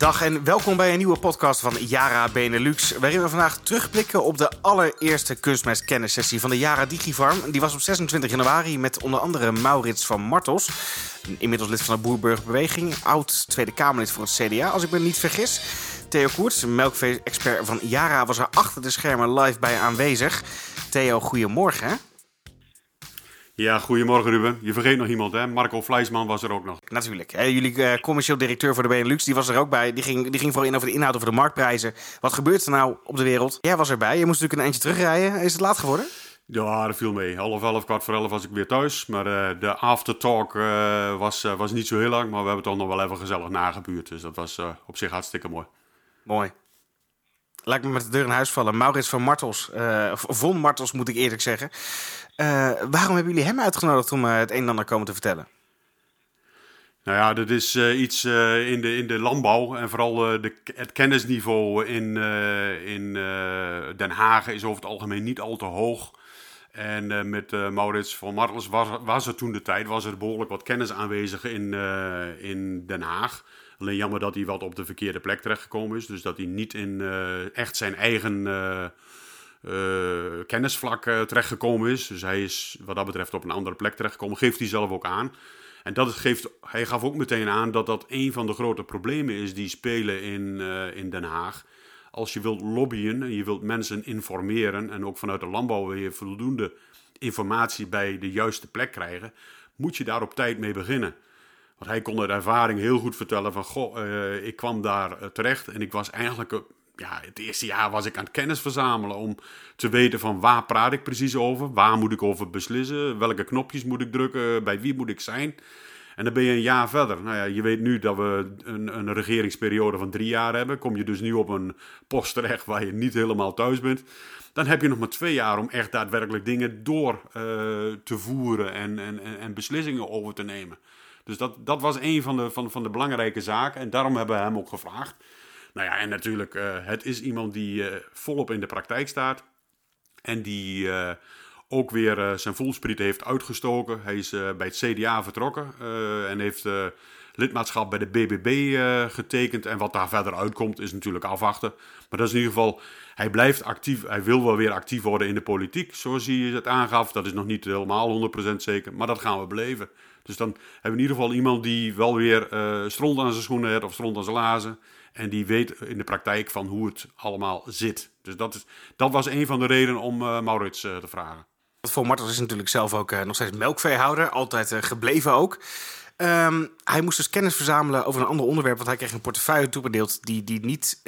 Dag en welkom bij een nieuwe podcast van Yara Benelux. Waarin we vandaag terugblikken op de allereerste kunstmestkennissessie van de Yara Digifarm. Die was op 26 januari met onder andere Maurits van Martels. Inmiddels lid van de Boerburgerbeweging. Oud Tweede Kamerlid voor het CDA, als ik me niet vergis. Theo Koerts, melkvee-expert van Yara, was er achter de schermen live bij aanwezig. Theo, goedemorgen. Ja, goedemorgen Ruben. Je vergeet nog iemand, hè? Marco Fleisman was er ook nog. Natuurlijk. Jullie uh, commercieel directeur voor de Benelux, die was er ook bij. Die ging, die ging vooral in over de inhoud, over de marktprijzen. Wat gebeurt er nou op de wereld? Jij was erbij. Je moest natuurlijk een eindje terugrijden. Is het laat geworden? Ja, dat viel mee. Half elf, kwart voor elf was ik weer thuis. Maar uh, de aftertalk uh, was, was niet zo heel lang. Maar we hebben toch nog wel even gezellig nagebuurd. Dus dat was op zich hartstikke mooi. Mooi. Lijkt me met de deur in huis vallen. Maurits van Martels, of Von Martels moet ik eerlijk zeggen. Uh, waarom hebben jullie hem uitgenodigd om uh, het een en ander komen te vertellen? Nou ja, dat is uh, iets in, de, in de landbouw en vooral de, het kennisniveau in, in Den Haag is over het algemeen niet al te hoog. En met Maurits van Martels was, was er toen de tijd, was er behoorlijk wat kennis aanwezig in, in Den Haag. Alleen jammer dat hij wat op de verkeerde plek terechtgekomen is. Dus dat hij niet in echt zijn eigen uh, kennisvlak uh, terechtgekomen is. Dus hij is wat dat betreft op een andere plek terechtgekomen. Geeft hij zelf ook aan. En dat geeft, hij gaf ook meteen aan dat dat een van de grote problemen is die spelen in, in Den Haag. Als je wilt lobbyen en je wilt mensen informeren en ook vanuit de landbouw je voldoende informatie bij de juiste plek krijgen, moet je daar op tijd mee beginnen. Want hij kon uit ervaring heel goed vertellen van, goh, ik kwam daar terecht en ik was eigenlijk ja, het eerste jaar was ik aan het kennis verzamelen om te weten van waar praat ik precies over, waar moet ik over beslissen, welke knopjes moet ik drukken, bij wie moet ik zijn. En dan ben je een jaar verder. Nou ja, je weet nu dat we een, een regeringsperiode van drie jaar hebben. Kom je dus nu op een post terecht waar je niet helemaal thuis bent. Dan heb je nog maar twee jaar om echt daadwerkelijk dingen door te voeren en, en, en beslissingen over te nemen. Dus dat, dat was een van de, van, van de belangrijke zaken. En daarom hebben we hem ook gevraagd. Nou ja, en natuurlijk, uh, het is iemand die uh, volop in de praktijk staat. En die uh, ook weer zijn voelspriet heeft uitgestoken. Hij is bij het CDA vertrokken en heeft lidmaatschap bij de BBB getekend. En wat daar verder uitkomt is natuurlijk afwachten. Maar dat is in ieder geval, hij blijft actief. Hij wil wel weer actief worden in de politiek, zoals hij het aangaf. Dat is nog niet helemaal 100% zeker, maar dat gaan we beleven. Dus dan hebben we in ieder geval iemand die wel weer stront aan zijn schoenen heeft of stront aan zijn lazen. En die weet in de praktijk van hoe het allemaal zit. Dus dat, is, dat was een van de redenen om uh, Maurits uh, te vragen. Voor Martens is natuurlijk zelf ook uh, nog steeds melkveehouder, altijd gebleven ook. Um, hij moest dus kennis verzamelen over een ander onderwerp, want hij kreeg een portefeuille toebedeeld die, die niet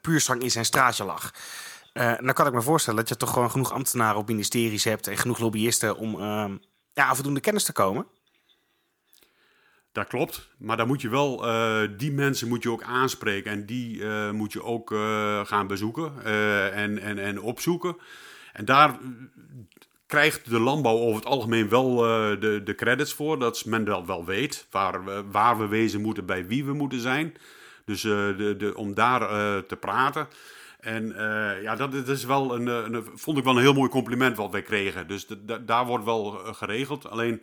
puur zang in zijn straatje lag. nou kan ik me voorstellen dat je toch gewoon genoeg ambtenaren op ministeries hebt en genoeg lobbyisten om ehm, ja, afdoende kennis te komen. Dat klopt, maar dan moet je wel, uh, die mensen moet je ook aanspreken en die uh, moet je ook uh, gaan bezoeken en, en, en opzoeken. En daar krijgt de landbouw over het algemeen wel de, de credits voor, dat men dat wel weet, waar, we, waar we wezen moeten, bij wie we moeten zijn. Dus de, de, om daar te praten. En ja, dat, is wel een, een, vond ik wel een heel mooi compliment wat wij kregen. Dus daar wordt wel geregeld. Alleen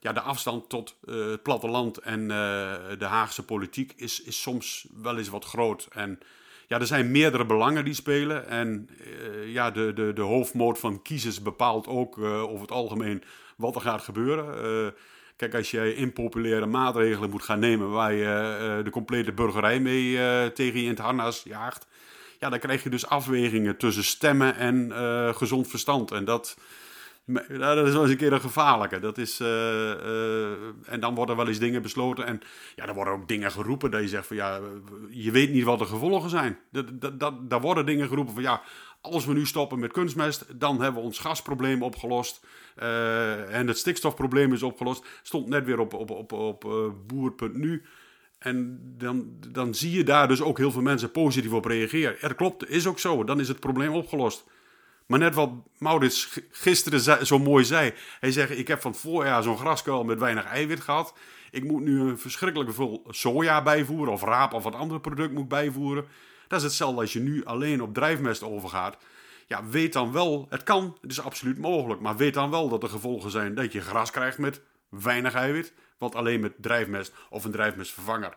ja, de afstand tot het platteland en de Haagse politiek is, is soms wel eens wat groot. En ja, er zijn meerdere belangen die spelen. En ja, de, de, de hoofdmoot van kiezers bepaalt ook over het algemeen wat er gaat gebeuren. kijk, als je impopulaire maatregelen moet gaan nemen waar je de complete burgerij mee tegen je in het harnas jaagt. Ja, dan krijg je dus afwegingen tussen stemmen en gezond verstand. En dat, nou, dat is wel eens een keer een gevaarlijke. Dat is, uh, uh, en dan worden wel eens dingen besloten. En ja, er worden ook dingen geroepen dat je zegt van ja, je weet niet wat de gevolgen zijn. Daar worden dingen geroepen van ja, als we nu stoppen met kunstmest, dan hebben we ons gasprobleem opgelost. Uh, en het stikstofprobleem is opgelost. Stond net weer op, op, op, op boer.nu. En dan, dan zie je daar dus ook heel veel mensen positief op reageren. Dat klopt, is ook zo. Dan is het probleem opgelost. Maar net wat Maurits gisteren zo mooi zei. Hij zegt, ik heb van het voorjaar zo'n graskuil met weinig eiwit gehad. Ik moet nu een verschrikkelijke veel soja bijvoeren. Of raap of wat ander product moet bijvoeren. Dat is hetzelfde als je nu alleen op drijfmest overgaat. Ja, weet dan wel, het kan, het is absoluut mogelijk. Maar weet dan wel dat de gevolgen zijn dat je gras krijgt met weinig eiwit. Wat alleen met drijfmest of een drijfmestvervanger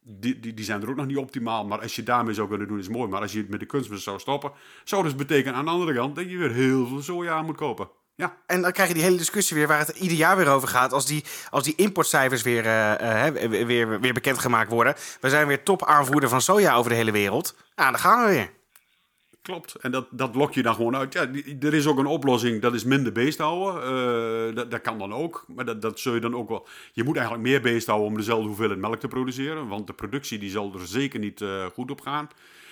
die, die, die zijn er ook nog niet optimaal. Maar als je daarmee zou kunnen doen, is mooi. Maar als je het met de kunstmest zou stoppen, zou dus betekenen aan de andere kant dat je weer heel veel soja moet kopen. Ja. En dan krijg je die hele discussie weer waar het ieder jaar weer over gaat. Als die, als die importcijfers weer, uh, weer, weer bekendgemaakt worden. We zijn weer topaanvoerder van soja over de hele wereld. Nou, dan gaan we weer. Klopt. En dat, dat lok je dan gewoon uit. Ja, er is ook een oplossing, dat is minder beest houden. Uh, dat, dat kan dan ook. Maar dat, dat zul je dan ook wel... Je moet eigenlijk meer beest houden om dezelfde hoeveelheid melk te produceren. Want de productie die zal er zeker niet uh, goed op gaan.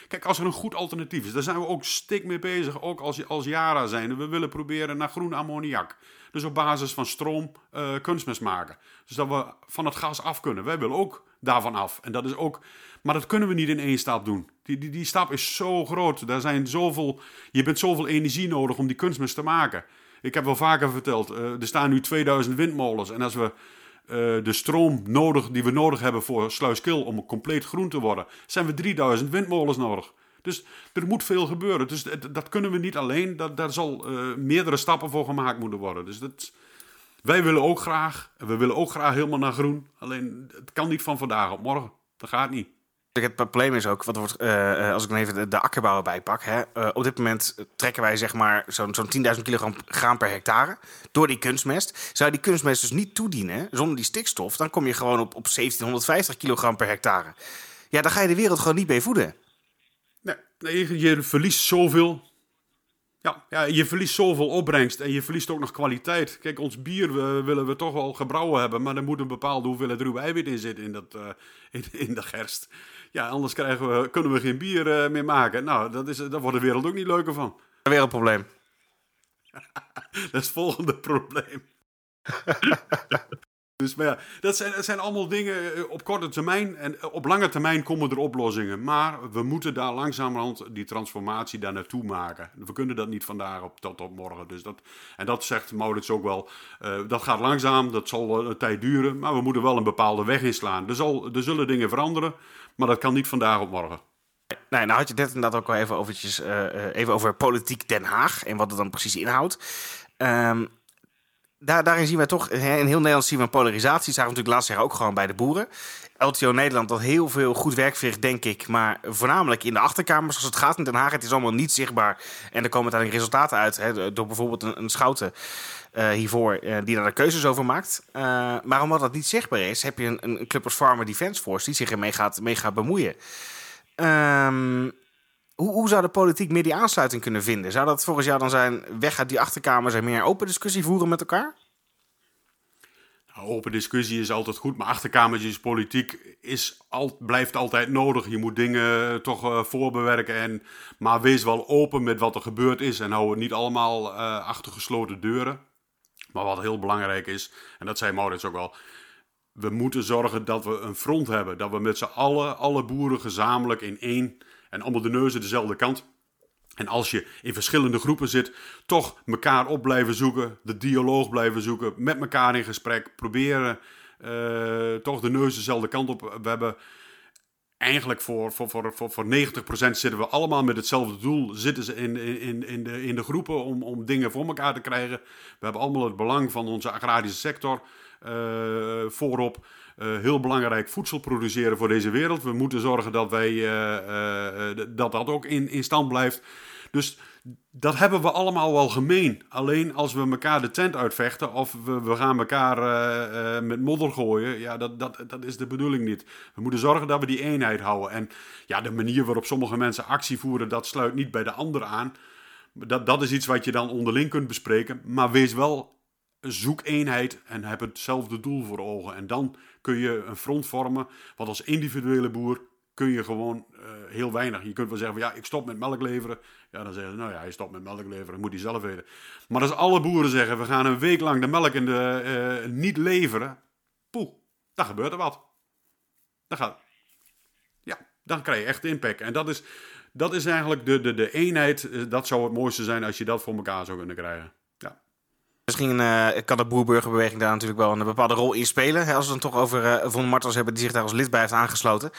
Kijk, als er een goed alternatief is, daar zijn we ook stik mee bezig. Ook als, als Yara zijn. We willen proberen naar groen ammoniak. Dus op basis van stroom uh, kunstmest maken. Dus dat we van het gas af kunnen. Wij willen ook daarvan af. En dat is ook... Maar dat kunnen we niet in één stap doen. Die, die, die stap is zo groot. Daar zijn zoveel, je bent zoveel energie nodig om die kunstmest te maken. Ik heb wel vaker verteld, uh, er staan nu 2000 windmolens. En als we uh, de stroom nodig, die we nodig hebben voor Sluiskil om compleet groen te worden, zijn we 3000 windmolens nodig. Dus er moet veel gebeuren. Dus dat, kunnen we niet alleen. Dat, daar zal uh, meerdere stappen voor gemaakt moeten worden. Dus dat, wij willen ook graag. We willen ook graag helemaal naar groen. Alleen het kan niet van vandaag op morgen. Dat gaat niet. Het probleem is ook, wat wordt, uh, als ik dan even de, akkerbouw bijpak. Hè, uh, op dit moment trekken wij zeg maar zo'n zo'n 10.000 kilogram graan per hectare door die kunstmest. Zou die kunstmest dus niet toedienen zonder die stikstof, dan kom je gewoon op, op 1750 kilogram per hectare. Ja, dan ga je de wereld gewoon niet mee voeden. Nee, je verliest zoveel. Ja, ja, je verliest zoveel opbrengst en je verliest ook nog kwaliteit. Kijk, ons bier willen we toch wel gebrouwen hebben, maar er moet een bepaalde hoeveelheid ruwe eiwit in zitten in, dat, uh, in de gerst. Ja, anders krijgen we, kunnen we geen bier uh, meer maken. Nou, dat is, daar wordt de wereld ook niet leuker van. Een wereldprobleem. dat is het volgende probleem. dus ja, dat zijn, zijn allemaal dingen eh, op korte termijn. En op lange termijn komen er oplossingen. Maar we moeten daar langzamerhand die transformatie daar naartoe maken. We kunnen dat niet vandaag op, tot op morgen. Dus dat, en dat zegt Maurits ook wel. Uh, dat gaat langzaam, dat zal een tijd duren. Maar we moeten wel een bepaalde weg inslaan. Er, zal, er zullen dingen veranderen. Maar dat kan niet vandaag op morgen. Nee, nou had je net inderdaad ook wel even, overtjes, uh, even over politiek Den Haag en wat het dan precies inhoudt. Um, daar, daarin zien wij toch, in heel Nederland zien we een polarisatie. Zagen we natuurlijk laatst jaar ook gewoon bij de boeren. LTO Nederland dat heel veel goed werk verricht, denk ik. Maar voornamelijk in de achterkamers, als het gaat in Den Haag. Het is allemaal niet zichtbaar. En er komen uiteindelijk resultaten uit. Hè, door bijvoorbeeld een, schouten uh, hiervoor, uh, die daar de keuzes over maakt. Uh, maar omdat dat niet zichtbaar is, heb je een, een club als Farmer Defence Force die zich ermee gaat, mee gaat bemoeien. Um, hoe, hoe, zou de politiek meer die aansluiting kunnen vinden? Zou dat volgens jou dan zijn weg uit die achterkamers en meer open discussie voeren met elkaar? Nou, open discussie is altijd goed, maar achterkamertjes politiek is al, blijft altijd nodig. Je moet dingen toch uh, voorbewerken. En, maar wees wel open met wat er gebeurd is en hou het niet allemaal uh, achter gesloten deuren. Maar wat heel belangrijk is, en dat zei Maurits ook al, we moeten zorgen dat we een front hebben. Dat we met z'n allen, alle boeren gezamenlijk in één en allemaal de neuzen dezelfde kant. En als je in verschillende groepen zit, toch elkaar op blijven zoeken, de dialoog blijven zoeken, met elkaar in gesprek, proberen uh, toch de neus dezelfde kant op. We hebben eigenlijk voor, voor, voor, voor, voor 90% zitten we allemaal met hetzelfde doel. Zitten ze in, in, in, de, in de groepen om, om dingen voor elkaar te krijgen. We hebben allemaal het belang van onze agrarische sector uh, voorop. Uh, heel belangrijk voedsel produceren voor deze wereld. We moeten zorgen dat wij, uh, uh, dat, dat ook in, in stand blijft. Dus dat hebben we allemaal wel gemeen. Alleen als we elkaar de tent uitvechten of we, we gaan elkaar met modder gooien, ja, dat, dat, dat is de bedoeling niet. We moeten zorgen dat we die eenheid houden. En ja, de manier waarop sommige mensen actie voeren, dat sluit niet bij de ander aan. Dat, dat is iets wat je dan onderling kunt bespreken. Maar wees wel zoek eenheid en heb hetzelfde doel voor ogen. En dan kun je een front vormen. Want als individuele boer kun je gewoon uh, heel weinig. Je kunt wel zeggen van ja, ik stop met melk leveren. Ja, dan zeggen ze nou ja, hij stopt met melk leveren, moet hij zelf weten. Maar als alle boeren zeggen we gaan een week lang de melk de, uh, niet leveren. Poeh, dan gebeurt er wat. Dan gaat, ja, dan krijg je echt impact. En dat is, dat is eigenlijk de, de, de eenheid. Dat zou het mooiste zijn als je dat voor elkaar zou kunnen krijgen. Misschien uh, kan de boerburgerbeweging daar natuurlijk wel een bepaalde rol in spelen. Hè, als we het dan toch over uh, Von Martels hebben die zich daar als lid bij heeft aangesloten.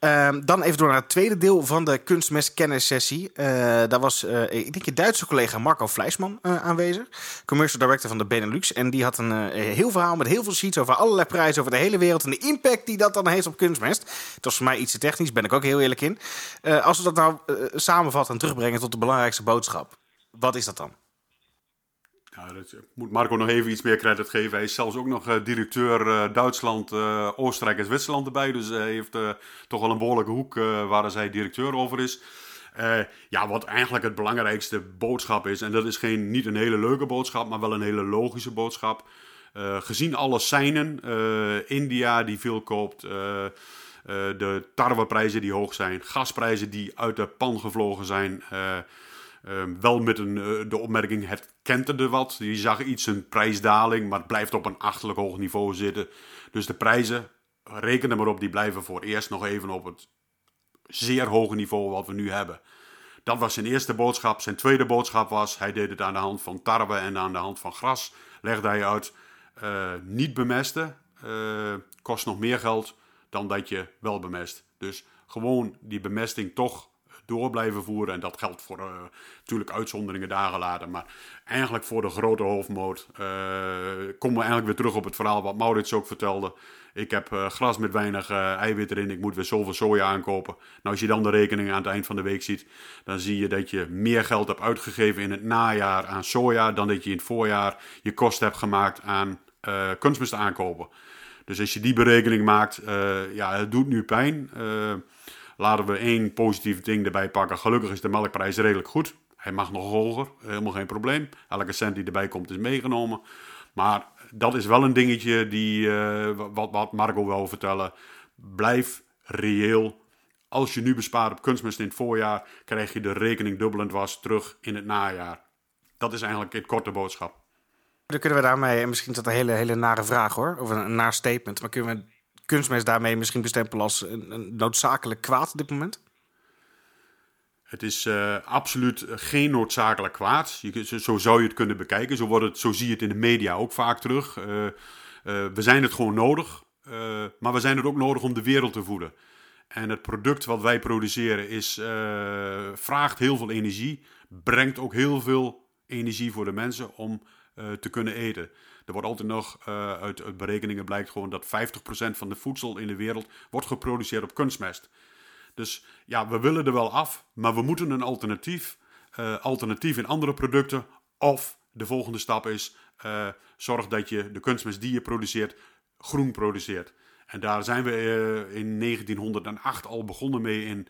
Uh, dan even door naar het tweede deel van de kunstmest-kennissessie. Uh, daar was, ik denk je Duitse collega Marco Fleisman aanwezig. Commercial Director van de Benelux. En die had een heel verhaal met heel veel sheets over allerlei prijzen over de hele wereld. En de impact die dat dan heeft op kunstmest. Het was voor mij iets te technisch, ben ik ook heel eerlijk in. als we dat nou samenvatten en terugbrengen tot de belangrijkste boodschap. Wat is dat dan? Ja, dat moet Marco nog even iets meer credit geven. Hij is zelfs ook nog uh, directeur uh, Duitsland, uh, Oostenrijk en Zwitserland erbij. Dus hij heeft toch wel een behoorlijke hoek waar hij directeur over is. ja, wat eigenlijk het belangrijkste boodschap is. En dat is geen, niet een hele leuke boodschap, maar wel een hele logische boodschap. gezien alle seinen, India die veel koopt, de tarweprijzen die hoog zijn, gasprijzen die uit de pan gevlogen zijn... Ehm, wel met een, uh, de opmerking, het kenterde wat. Je zag iets een prijsdaling, maar het blijft op een achterlijk hoog niveau zitten. Dus de prijzen, reken er maar op, die blijven voor eerst nog even op het zeer hoge niveau wat we nu hebben. Dat was zijn eerste boodschap. Zijn tweede boodschap was, hij deed het aan de hand van tarwe en aan de hand van gras. Legde hij uit, uh, niet bemesten uh, kost nog meer geld dan dat je wel bemest. Dus gewoon die bemesting toch door blijven voeren. En dat geldt voor uh, natuurlijk uitzonderingen daar gelaten. Maar eigenlijk voor de grote hoofdmoot uh, komen we eigenlijk weer terug op het verhaal wat Maurits ook vertelde. Ik heb uh, gras met weinig eiwit erin. Ik moet weer zoveel soja aankopen. Nou, als je dan de rekening aan het eind van de week ziet, dan zie je dat je meer geld hebt uitgegeven in het najaar aan soja dan dat je in het voorjaar je kosten hebt gemaakt aan kunstmest aankopen. Dus als je die berekening maakt, ja, het doet nu pijn. Laten we één positief ding erbij pakken. Gelukkig is de melkprijs redelijk goed. Hij mag nog hoger, helemaal geen probleem. Elke cent die erbij komt is meegenomen. Maar dat is wel een dingetje die, uh, wat, wat Marco wil vertellen. Blijf reëel. Als je nu bespaart op kunstmest in het voorjaar, krijg je de rekening dubbelend was terug in het najaar. Dat is eigenlijk het korte boodschap. Dan kunnen we daarmee, misschien is dat een hele, hele nare vraag hoor, of een, een naar statement, maar kunnen we kunstmest daarmee misschien bestempelen als een, noodzakelijk kwaad op dit moment? Het is uh, absoluut geen noodzakelijk kwaad. Je, zo zou je het kunnen bekijken. Zo, wordt het, zo zie je het in de media ook vaak terug. Uh, uh, we zijn het gewoon nodig. maar we zijn het ook nodig om de wereld te voeden. En het product wat wij produceren is, vraagt heel veel energie. Brengt ook heel veel energie voor de mensen om te kunnen eten. Er wordt altijd nog, uh, uit, berekeningen blijkt gewoon dat 50% van de voedsel in de wereld wordt geproduceerd op kunstmest. Dus ja, we willen er wel af, maar we moeten een alternatief, uh, alternatief in andere producten. Of de volgende stap is, uh, zorg dat je de kunstmest die je produceert, groen produceert. En daar zijn we in 1908 al begonnen mee in,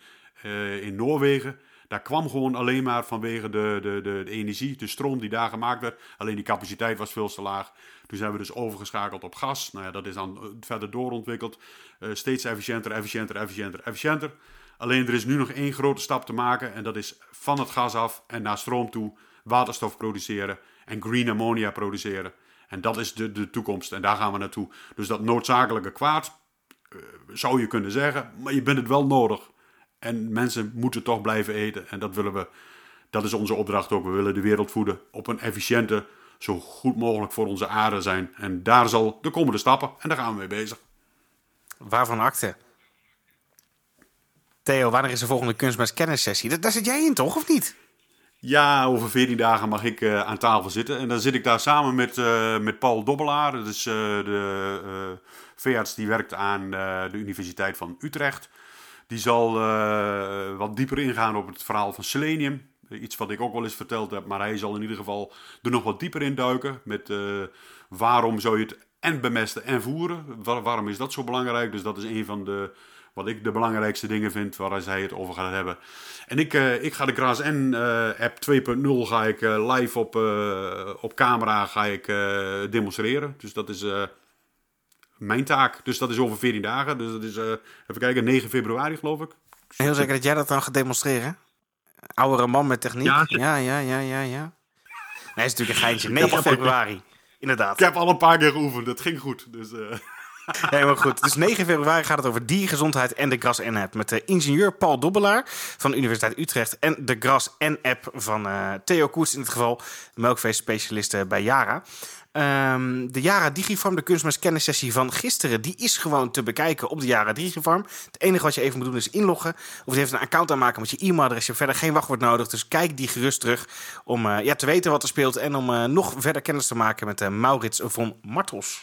in Noorwegen. Daar kwam gewoon alleen maar vanwege de, de, de, de, energie, de stroom die daar gemaakt werd. Alleen die capaciteit was veel te laag. Toen zijn we dus overgeschakeld op gas. Nou ja, dat is dan eh, verder doorontwikkeld. Uh, steeds efficiënter, efficiënter, efficiënter, efficiënter. Alleen er is nu nog één grote stap te maken. En dat is van het gas af en naar stroom toe waterstof produceren. En green ammonia produceren. En dat is de, de toekomst. En daar gaan we naartoe. Dus dat noodzakelijke kwaad, uh, zou je kunnen zeggen. Maar je bent het wel nodig. En mensen moeten toch blijven eten. En dat willen we. Dat is onze opdracht ook. We willen de wereld voeden op een efficiënte, zo goed mogelijk voor onze aarde zijn. En daar zal de komende stappen. En daar gaan we mee bezig. Waarvan akte? Theo, wanneer is de volgende kunstmest Daar zit jij in toch, of niet? Ja, over 14 dagen mag ik uh, aan tafel zitten. En dan zit ik daar samen met, uh, met Paul Dobbelaar. Dat is uh, de veearts die werkt aan de Universiteit van Utrecht. Die zal uh, wat dieper ingaan op het verhaal van selenium. Iets wat ik ook wel eens verteld heb, maar hij zal in ieder geval er nog wat dieper in duiken. Met uh, waarom zou je het en bemesten en voeren? Waar, waarom is dat zo belangrijk? Dus dat is een van de, wat ik de belangrijkste dingen vind waar zij het over gaat hebben. En ik, uh, ik ga de Gras N app 2.0 ga ik live op, op camera ga ik, demonstreren. Dus dat is mijn taak. Dus dat is over 14 dagen. Dus dat is, uh, even kijken, 9 februari geloof ik. Heel zeker dat jij dat dan gaat demonstreren? Oudere man met techniek? Ja, ja, ja, ja, ja. ja. Nee, is natuurlijk een geintje. 9 februari, inderdaad. Ik heb al een paar keer geoefend, dat ging goed. Dus, uh... Helemaal goed. Dus 9 februari gaat het over diergezondheid en de Gras N-app. Met de ingenieur Paul Dobbelaar van de Universiteit Utrecht. En de Gras N-app van uh, Theo Koets in het geval. Melkveestspecialist bij Yara. Um, de Jara Digifarm, de kunstmestkennissessie van gisteren, die is gewoon te bekijken op de Jara Digifarm. Het enige wat je even moet doen is inloggen. Of je even een account aanmaken met je e-mailadres. Je hebt verder geen wachtwoord nodig. Dus kijk die gerust terug om uh, ja, te weten wat er speelt. En om uh, nog verder kennis te maken met uh, Maurits von Martels.